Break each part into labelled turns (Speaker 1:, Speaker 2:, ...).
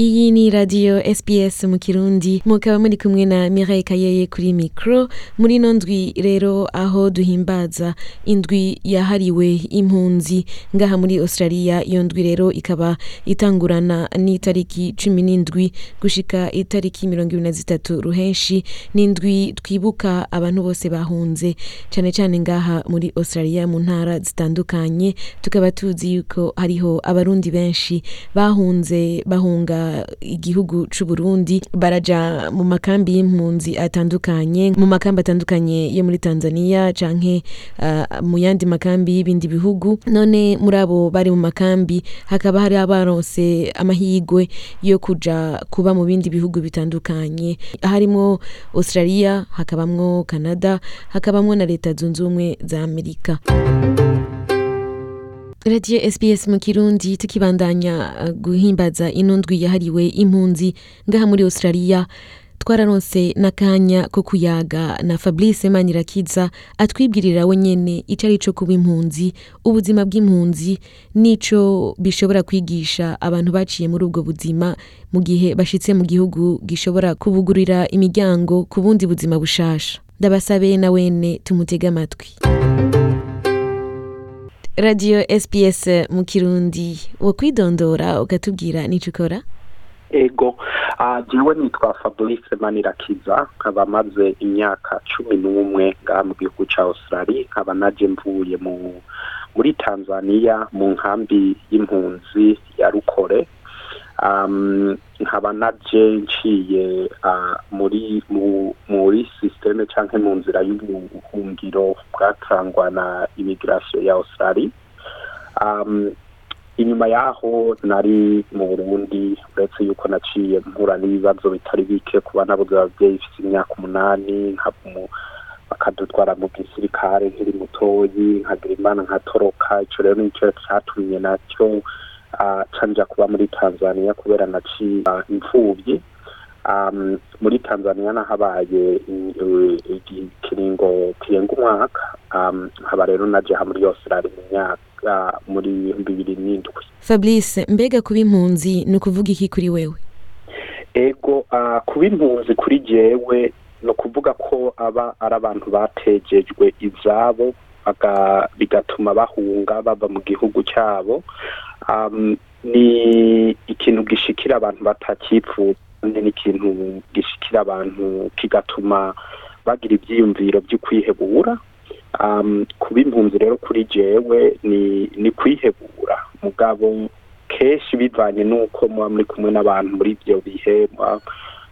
Speaker 1: Iyi ni radiyo sps mu kirundi. Mukaba muri kumwe na mireille kayeye kuri mikoro muri ino ndwi rero aho duhimbaza indwi yahariwe impunzi. Ngaha muri australia iyo ndwi rero ikaba itangurana n'itariki cumi n'indwi gushika itariki mirongo ibiri na zitatu ruhenshi. N'indwi twibuka abantu bose bahunze. Cyane cyane ngaha muri australia mu ntara zitandukanye tukaba tuzi yuko hariho abarundi benshi bahunze bahunga igihugu c'u Burundi baraja mu makambi y'impunzi atandukanye mu makambi atandukanye yo muri Tanzania canke uh, mu yandi makambi y'ibindi bihugu. None muri abo bari mu makambi hakaba hari abaronse amahigwe yo kuja kuba mu bindi bihugu bitandukanye. Harimo Australia hakabamwo Canada hakabamwo na leta zunze ubumwe za Amerika. Radiyo sps mu kirundi tukibandanya uh, guhimbaza ino ndwi yahariwe impunzi ngaha muri australia. Twararonse n'akanya ko kuyaga na fabrice manirakiza atwibwirira we nyene ico ari co kuba impunzi. Ubuzima bw'impunzi n'ico bishobora kwigisha abantu baciye muri ubwo buzima mu gihe bashitse mu gihugu gishobora kubugurira imiryango ku bundi buzima bushasha. Ndabasabe na wene tumutege amatwi. Radiyo sps mu kirundi wo kwidondora ukatubwira n'icyo ukora
Speaker 2: ego jewe nitwa fabrice manirakiza nkaba maze imyaka cumi n'umwe ngaha mu gihugu ca australia nkaba naje mvuye mu muri tanzania mu nkambi y'impunzi ya rukore. Nkaba naje nciye uh, muri mu, muri systeme canke mu nzira y'ubuhungiro bwatangwa na immigration ya australia. Um, inyuma yaho nari mu burundi uretse yuko naciye mpura n'ibibazo bitari bike kuba nabuze abavyeyi ifite imyaka umunani bakadutwara mu gisirikare nkiri mutoyi nkagira imana nkatoroka ico rero nico catumye na cyo uh, canja kuba muri tanzania kubera naciye uh, imfuvyi um, muri tanzania nahabaye ikiringo kirenga umwaka. Um, nkaba rero naje ha muri australia mu myaka muri bibiri n'indwi.
Speaker 1: Fabrice mbega kuba impunzi ni ukuvuga iki kuri wewe?
Speaker 2: Ego kuba impunzi kuri jewe ni ukuvuga ko aba ari abantu batejejwe izabo. Bigatuma bahunga bava mu gihugu cyabo. Um, ni ikintu gishikira abantu batakipfuza ni ikintu gishikira abantu kigatuma bagira ibyiyumviro byo kwihebura um, kuba impunzi rero kuri jewe ni ni kwihebura. Mugabo kenshi bivanye n'uko muba muri kumwe n'abantu muri ibyo bihe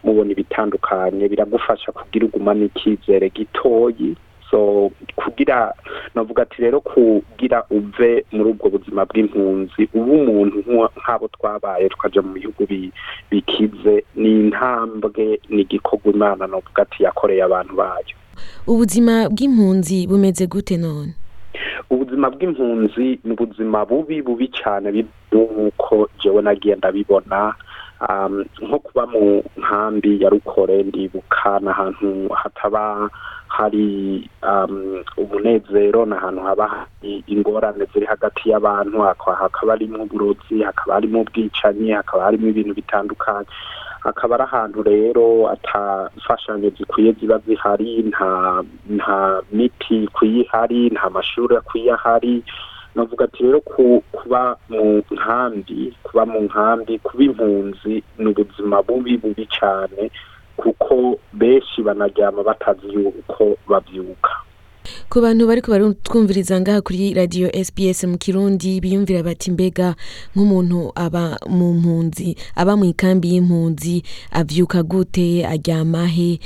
Speaker 2: mubona ibitandukanye biragufasha kugira ugumane icyizere gitoyi. So kugira navuga ati rero kugira uve muri ubwo buzima bw'impunzi uba umuntu nk'abo twabaye tukaja mu bihugu bikize ni intambwe ni igikorwa imana navuga ati yakoreye abantu bayo.
Speaker 1: Ubuzima bw'impunzi bumeze gute none?
Speaker 2: Ubuzima bw'impunzi ni ubuzima bubi bubi cyane nk'uko jewe nagiye ndabibona. Nko kuba mu nkambi ya rukore ndibuka n'ahantu hataba hari umunezero ni ahantu haba hari ingorane ziri hagati y'abantu hakaba harimo uburozi hakaba harimo ubwicanyi hakaba harimo ibintu bitandukanye. Akaba ari ahantu rero atafashanyo zikwiye ziba zihari nta miti ikwiye ihari nta mashuri akwiye ahari navuga ati rero kuba mu nkambi kuba mu nkambi kuba impunzi ni ubuzima bubi bubi cyane kuko benshi banaryama batazi yuko babyuka.
Speaker 1: Ku bantu bari twumviriza ngaha kuri radiyo sps mu kirundi biyumvira bati mbega nk'umuntu aba mu mpunzi aba mu ikambi y'impunzi abyuka gute aryama he?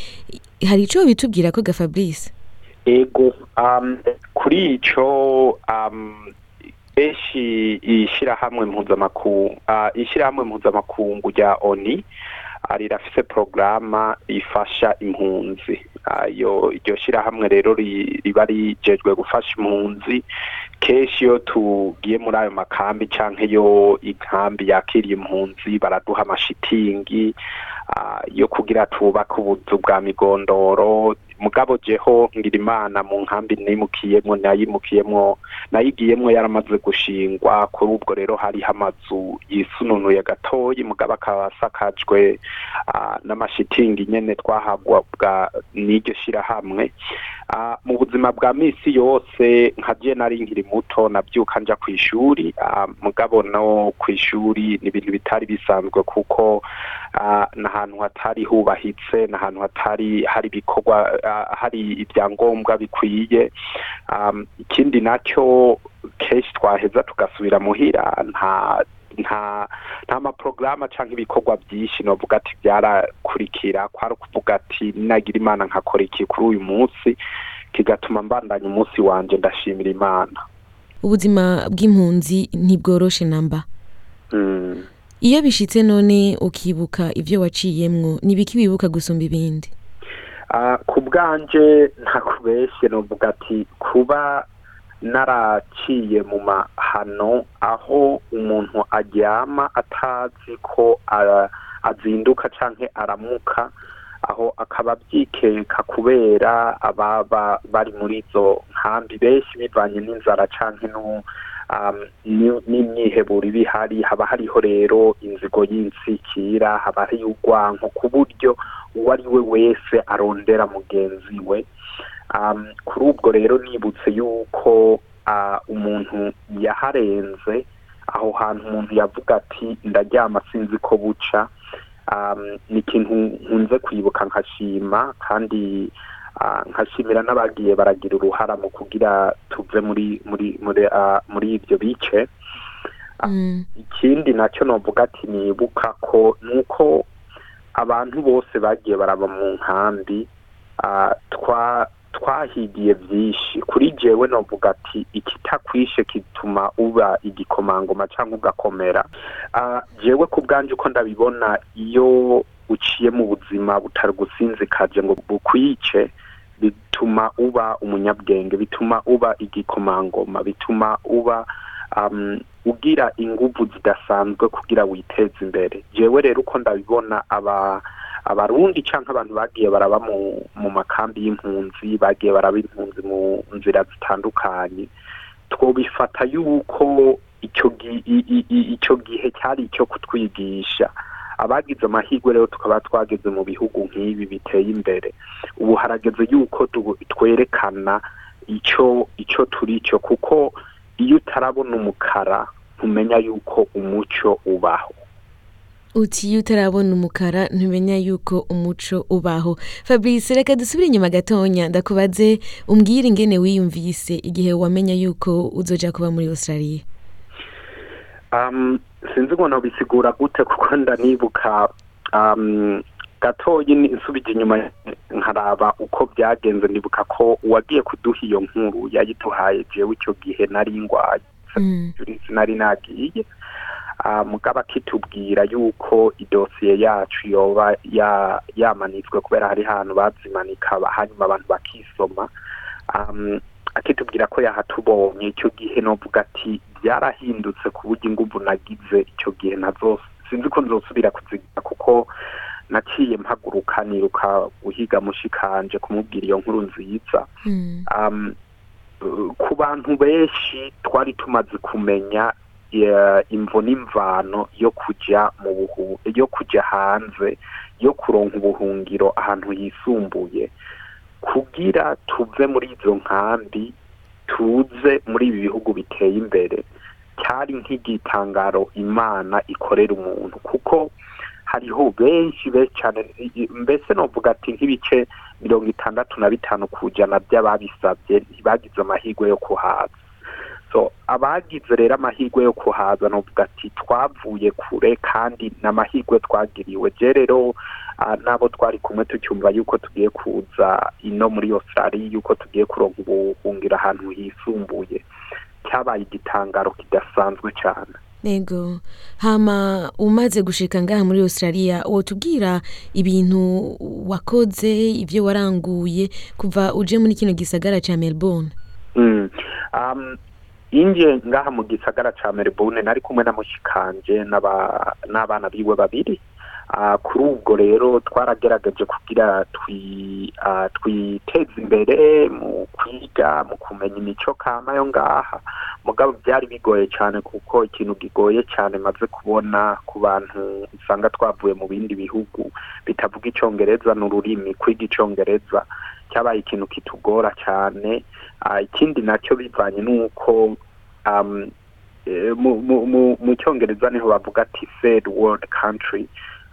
Speaker 1: Hari icyo bitubwira ko ga fabrice?
Speaker 2: Ego kuri icyo benshi ishyirahamwe mpuzamakungu ishyirahamwe mpuzamakungu rya oni rirafise porogaramu ifasha impunzi. Iryo shyirahamwe rero riba rijejwe gufasha impunzi kenshi iyo tugiye muri ayo makambi cyangwa iyo inkambi yakiriye impunzi baraduha amashitingi yo kugira tubake ubuzu bwa migondoro mugabo jeho ngira imana mu nkambi nimukiyemwo nayimukiyemwo nayigiyemwo yaramaze gushingwa. Kuri ubwo rero hariho amazu yisununuye gatoyi mugabo akaba asakajwe n'amashitingi nyene twahabwa bwa n'iryo shirahamwe. Ah, mu buzima bwa misi yose nka nari nkiri muto nabyuka nja ku ishuri ah, mugabo no ku ishuri ni ibintu bitari bisanzwe kuko ah, n'ahantu hatari hubahitse n'ahantu hatari hari ibikorwa ah, hari ibyangombwa bikwiye. Ikindi na cyo kenshi twaheza tugasubira muhira nta nta nta maporogaramu cyangwa ibikorwa byinshi novuga ati byarakurikira kwari ukuvuga ati nagira imana nkakora iki kuri uyu munsi kigatuma mbandanya umunsi wanje ndashimira imana.
Speaker 1: Ubuzima bw'impunzi ntibworoshe namba.
Speaker 2: Mm.
Speaker 1: iyo bishitse none ukibuka ivyo waciyemwo nibiki wibuka gusumba ibindi?
Speaker 2: Ah, ku bwanje ntakubeshye novuga ati kuba naraciye mu mahano aho umuntu aryama atazi ko azinduka canke aramuka aho akaba abyikeka kubera ababa bari muri izo nkambi benshi bivanye n'inzara ni- n'imyiheburo iba ihari. Haba hariho rero inzigo y'insikira haba hariyo urwanko ku buryo uwo ari we wese arondera mugenzi we. Kuri ubwo rero nibutse yuko uh, umuntu yaharenze aho hantu umuntu yavuga ati ndaryama sinzi ko buca um, ni ikintu nkunze kwibuka nkashima kandi uh, nkashimira n'abagiye baragira uruhara mu kugira tuve muri muri muri uh, muri ibyo bice
Speaker 1: mm.
Speaker 2: ikindi na cyo novuga ati nibuka ko nuko abantu bose bagiye baraba mu nkambi twa twahigiye byinshi kuri jewe novuga ati ikitakwishe kituma uba igikomangoma cyangwa ugakomera. Ah, jewe ku bwanje uko ndabibona iyo uciye mu buzima butagusinzikaje ngo bukwice bituma uba umunyabwenge bituma uba igikomangoma bituma uba ugira inguvu zidasanzwe kugira witeze imbere. Jewe rero uko ndabibona aba abarundi canke abantu bagiye baraba mu makambi y'impunzi bagiye baraba impunzi mu nzira zitandukanye twobifata yuko icyo gihe cyari icyo kutwigisha. Abagize amahirwe rero tukaba twageze mu bihugu nk'ibi biteye imbere. Ubu harageze yuko twerekana icyo icyo turi cyo kuko iyo utarabona umukara ntumenya yuko umuco ubaho.
Speaker 1: Uti iyo utarabona umukara ntumenya yuko umuco ubaho. Fabrice reka dusubire inyuma gatonya. Ndakubaze umbwire ingene wiyumvise igihe wamenya yuko uzoja kuba muri australia.
Speaker 2: Um, sinzi ngo nobisigura gute kuko ndanibuka. Um, gatoyi nsubije inyuma nkaraba uko byagenze ndibuka ko uwagiye kuduha iyo nkuru yayiduhaye jewe icyo gihe nari ngwaye.
Speaker 1: Mm.
Speaker 2: jurisi nari nagiye. Ah, mugabo akitubwira yuko idosiye yacu yoba ya- yamanitswe kubera hari ahantu bazimanika ba- hanyuma abantu bakisoma. Akitubwira ko yahatubonye. Icyo gihe novuga ati byarahindutse ku buryo inguvu nagize icyo gihe na zo sinzi ko nzosubira kuzigira kuko naciye mpaguruka niruka guhiga mushikanje kumubwira iyo nkuru nziza.
Speaker 1: Mm.
Speaker 2: um, uh, ku bantu benshi twari tumaze kumenya imvo n'imvano yo kuja mu buhu yo kuja hanze yo kuronka ubuhungiro ahantu hisumbuye. Kugira tuve muri izo nkambi tuze muri ibi bihugu biteye imbere cyari nk'igitangaro imana ikorera umuntu. Kuko hariho benshi benshi cyane mbese novuga ati nk'ibice mirongo itandatu na bitanu ku ijana by'ababisabye ntibagize amahirwe yo kuhaza. So abagize rero amahirwe yo kuhaza novuga ati twavuye kure kandi n'amahirwe twagiriwe. Je rero ah, n'abo twari kumwe tucyumva yuko tugiye kuza ino muri australia yuko tugiye kuronka ubuhungira ahantu hisumbuye. Cyabaye igitangaro kidasanzwe cyane
Speaker 1: Ego hama umaze gushika ngaha muri Australia wotubwira ibintu wakoze ibyo waranguye kuva uje muri kino gisagara ca Melbourne?
Speaker 2: Mm. Um, inje ngaha mu gisagara ca Melbourne nari kumwe na mushikanje n'aba- n'abana biwe babiri. Ah, kuri ubwo rero twaragerageje kugira ah, twiteze imbere mu kwiga mu kumenya imico kama yo ngaha. Mugabo byari bigoye cyane kuko ikintu gigoye cyane maze kubona ku bantu usanga twavuye mu bindi bihugu. Bitavuga icyongereza n'ururimi kwiga icyongereza cyabaye ikintu kitugora cyane Ah, ikindi na cyo bivanye n'uko um, eh, mu, cyongereza ni ho bavuga ati third world country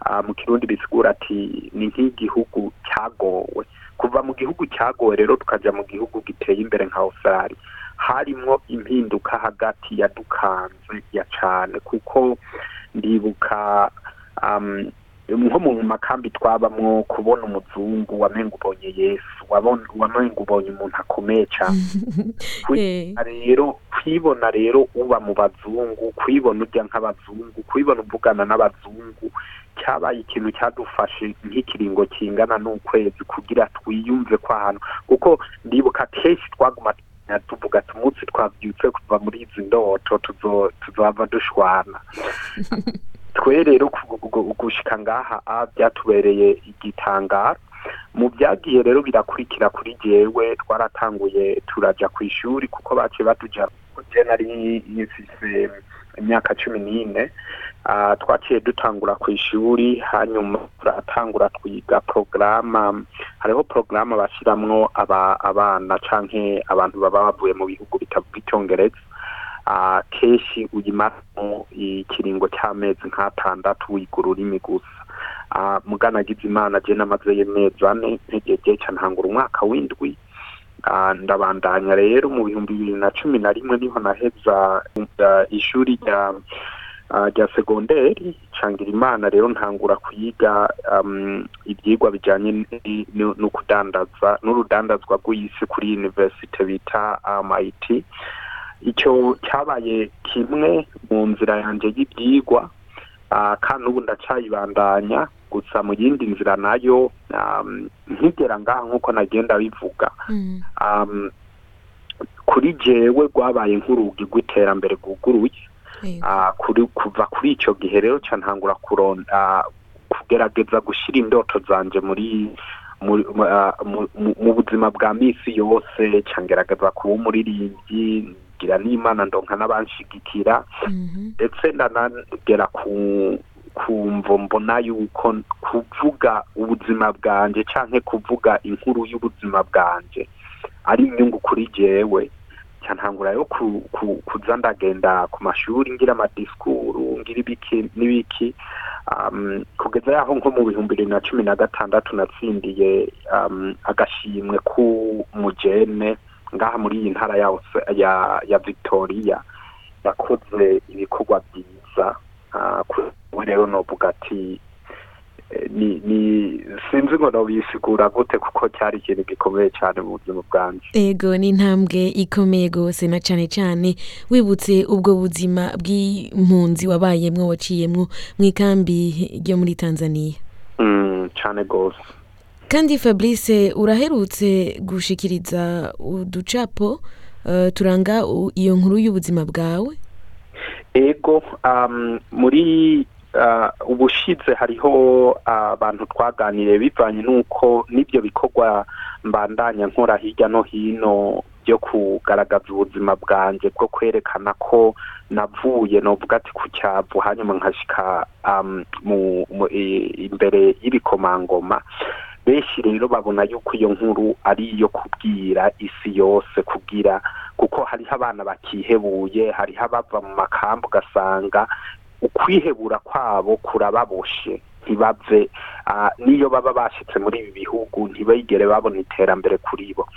Speaker 2: Ah, mu kirundi bisigura ati ni nk'igihugu cyagowe. Kuva mu gihugu cyagowe rero tukajya mu gihugu giteye imbere nka australia. Harimwo impinduka hagati ya dukanze ya cyane kuko ndibuka um, nko mu makambi twabamwo kubona umuzungu wamenga ubonye yesu wamenga ubonye umuntu akomeye cyane
Speaker 1: Eh,
Speaker 2: rero kwibona rero uba mu bazungu kwibona ujya nk'abazungu kwibona uvugana n'abazungu cyabaye ikintu cyadufashe nk'ikiringo kingana n'ukwezi kugira twiyumve ko ahantu kuko ndibuka kenshi twaguma tuvuga ati umunsi twabyutse kuva muri izi ndoto tuzava dushwana. twe rero gushika ngaha a byatubereye igitangaro. Mu byagiye rero birakurikira kuri jewe twaratanguye turaja ku ishuri kuko baciye batuja je nari nifise imyaka cumi n'ine twaciye dutangura ku ishuri hanyuma turatangura twiga porogaramu hariho porogaramu bashiramwo aba abana canke abantu baba bavuye mu bihugu bitavuga icyongereza kenshi uyimaramo ikiringo cy'amezi nk'atandatu wiga ururimi gusa. Ah, muganagize imana je namazeyo amezi ane ntegeje ca ntangura umwaka w'indwi. Ah, ndabandanya rero mu bihumbi bibiri na cumi na rimwe ni ho naheza ah, ishuri rya ah, rya segonderi. Cangira imana rero ntangura kuyiga um, ibyigwa ni- no kudandaza n'urudandazwa rw'isi kuri university bita MIT icyo cyabaye kimwe mu nzira yanjye y'ibyigwa ah, kandi ubu ndacayibandanya gusa mu yindi nzira na yo um, nkigera ngaha nk'uko nagenda bivuga.
Speaker 1: Mm,
Speaker 2: um, kuri jewe rwabaye nk'urugi rw'iterambere rwuguruye. Ah, kuri kuva kuri icyo gihe rero ntangura kuronda kugerageza gushyira indoto zanje muri mu- ah, buzima bwa misi yose ngerageza kuba umuririmbyi ngira n'imana ndonka n'abanshigikira
Speaker 1: mhm,
Speaker 2: ndetse ndanagera ku kumvo mbona yuko kuvuga ubuzima bwanje canke kuvuga inkuru y'ubuzima bwanje ari inyungu kuri jewe ca ntangura yo ku, ku, kuza ndagenda ku mashuri ngira amadisikuru ngira ibiki n'ibiki um, kugeza yaho nko mu bihumbi bibiri na cumi na gatandatu natsindiye um, agashimwe k'umujene ngaha muri iyi ntara ya, victoria yakoze ibikorwa byiza. Ah, kuri ubu rero novuga ati eh, sinzi ngo nobisigura gute kuko cyari ikintu gikomeye cyane mu buzima bwanjye.
Speaker 1: Ego ni intambwe ikomeye rwose na cane cane wibutse ubwo buzima bw'impunzi wabayemwo waciyemwo mu ikambi ryo muri tanzania.
Speaker 2: Mm, cyane rwose.
Speaker 1: Kandi fabrice uraherutse gushikiriza uducapo eh, turanga iyo nkuru y'ubuzima bwawe?
Speaker 2: Ego um, muri uh, ubushize hariho abantu twaganiriye bivanye n'uko n'ibyo bikorwa mbandanya nkora hirya no hino byo kugaragaza ubuzima bwanjye bwo kwerekana ko navuye novuga ati ku cyavu hanyuma nkashika um, imbere y'ibikomangoma benshi rero babona yuko iyo nkuru ari iyo kubwira isi yose kugira kuko hariho abana bakihebuye hariho abava mu makambu ugasanga ukwihebura kwabo kurababoshe ntibave ah, niyo baba bashitse muri ibi bihugu ntibigere babona iterambere kuri bo.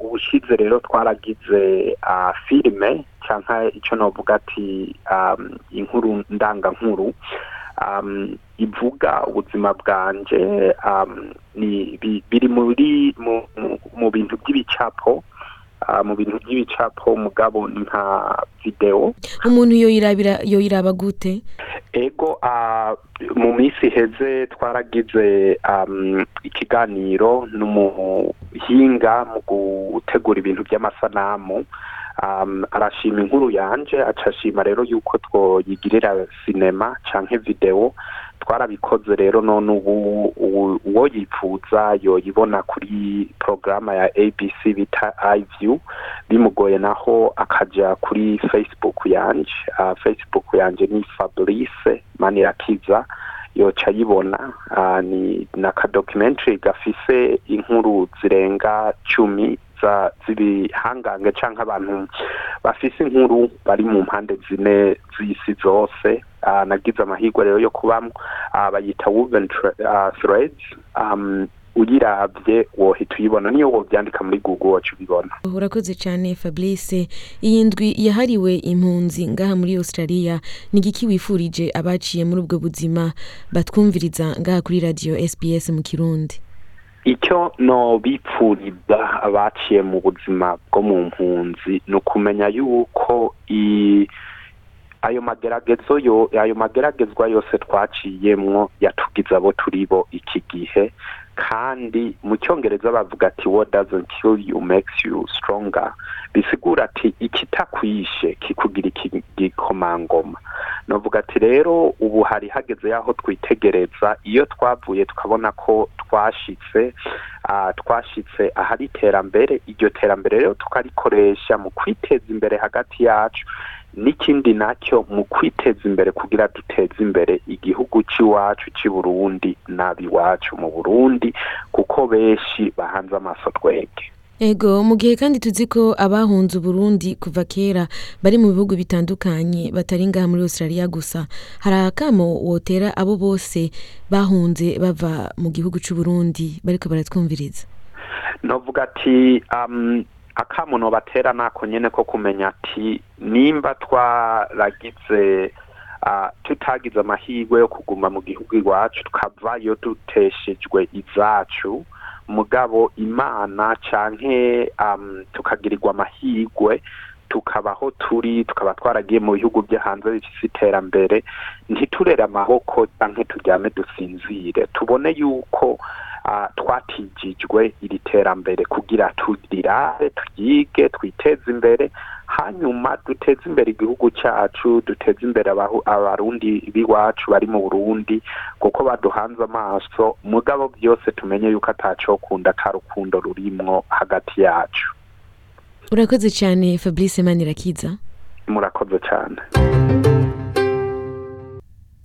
Speaker 2: Ubushize rero twaragize filime canke ico novuga ati inkuru ndangankuru. Ivuga ubuzima bwanje um, biri mu, bintu by'ibicapo ah, mu bintu by'ibicapo mugabo ni nka video.
Speaker 1: Umuntu yoyiraba gute?
Speaker 2: Ego ah, mu minsi iheze twaragize um, ikiganiro n'umuhinga mu gutegura ibintu by'amasanamu. um, arashima inkuru yanje acashima rero yuko twoyigirira sinema canke video. Twarabikoze rero none ubu uwo yifuza yoyibona kuri porogaramu ya abc bita iview bimugoye naho akaja kuri facebook yanje. Uh, facebook yanje ni fabrice manirakiza yoca ayibona. Uh, ni n'akadocumentary gafise inkuru zirenga cumi za z'ibihangange canke abantu bafise inkuru bari mu mpande zine z'isi zose nagize amahirwe rero yo kubamwo uh, bayita threads um, uyiravye wohita uyibona niyo wovyandika muri google woca ubibona
Speaker 1: urakoze cyane fabrice iyi ndwi yahariwe impunzi ngaha muri australia ni igiki wifurije abaciye muri ubwo buzima batwumviriza ngaha kuri radiyo sbs mu kirundi
Speaker 2: icyo nobipfuriza abaciye mu buzima bwo mu mpunzi ni ukumenya yuko ayo mageragezo yo ayo mageragezwa yose twaciyemwo yatugize abo turi bo iki gihe. Kandi mu cyongereza bavuga ati what doesn't kill you makes you stronger. Bisigura ati ikitakwishe kikugira igikomangoma novuga ati rero ubu hari hageze yaho twitegereza. Iyo twavuye tukabona ko twashitse twashitse ahari iterambere. Iryo terambere rero tukarikoresha mu kwiteza imbere hagati yacu n'ikindi na cyo mu kwiteza imbere kugira duteze imbere igihugu cy'iwacu cy'i Burundi n'ab'iwacu mu Burundi kuko benshi bahanze amaso twege
Speaker 1: ego mu gihe kandi tuzi ko abahunze uburundi kuva kera bari mu bihugu bitandukanye batari ngaha muri australia gusa hari akamo wotera abo bose bahunze bava mu gihugu c'uburundi bariko baratwumviriza?
Speaker 2: Novuga ati um, akamuno batera nako nyene ko kumenya ati nimba twaragize tutagize amahirwe yo kuguma mu gihugu iwacu tukavayo duteshejwe izacu mugabo imana um, tukagirirwa amahirwe tukabaho turi tukaba twaragiye mu bihugu byo hanze bifise iterambere ntiturere amaboko canke turyame dusinzire. Tubone yuko twatijijwe iri terambere kugira turirare turyige twiteze imbere. Hanyuma duteze imbere igihugu cyacu duteze imbere abarundi b'iwacu bari mu burundi kuko baduhanze amaso. Mugabo byose tumenye yuko atacokunda ata rukundo rurimwo hagati yacu.
Speaker 1: Urakoze cyane fabrice manirakiza.
Speaker 2: Murakoze cyane.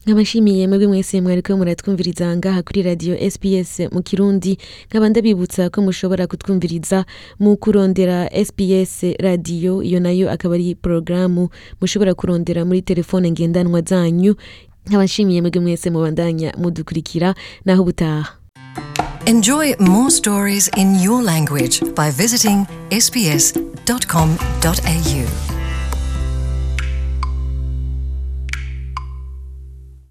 Speaker 1: Nkabashimiye mwebwe mwese mwariko muratwumviriza ngaha kuri radiyo sbs mu kirundi nkaba ndabibutsa ko mushobora kutwumviriza mu kurondera sbs radiyo iyo na yo akaba ari porogaramu mushobora kurondera muri telefone ngendanwa zanyu. Nkaba nshimiye mwebwe mwese mubandanya mudukurikira naho ubutaha.
Speaker 3: Enjoy more stories in your language by visiting sbs.com.au.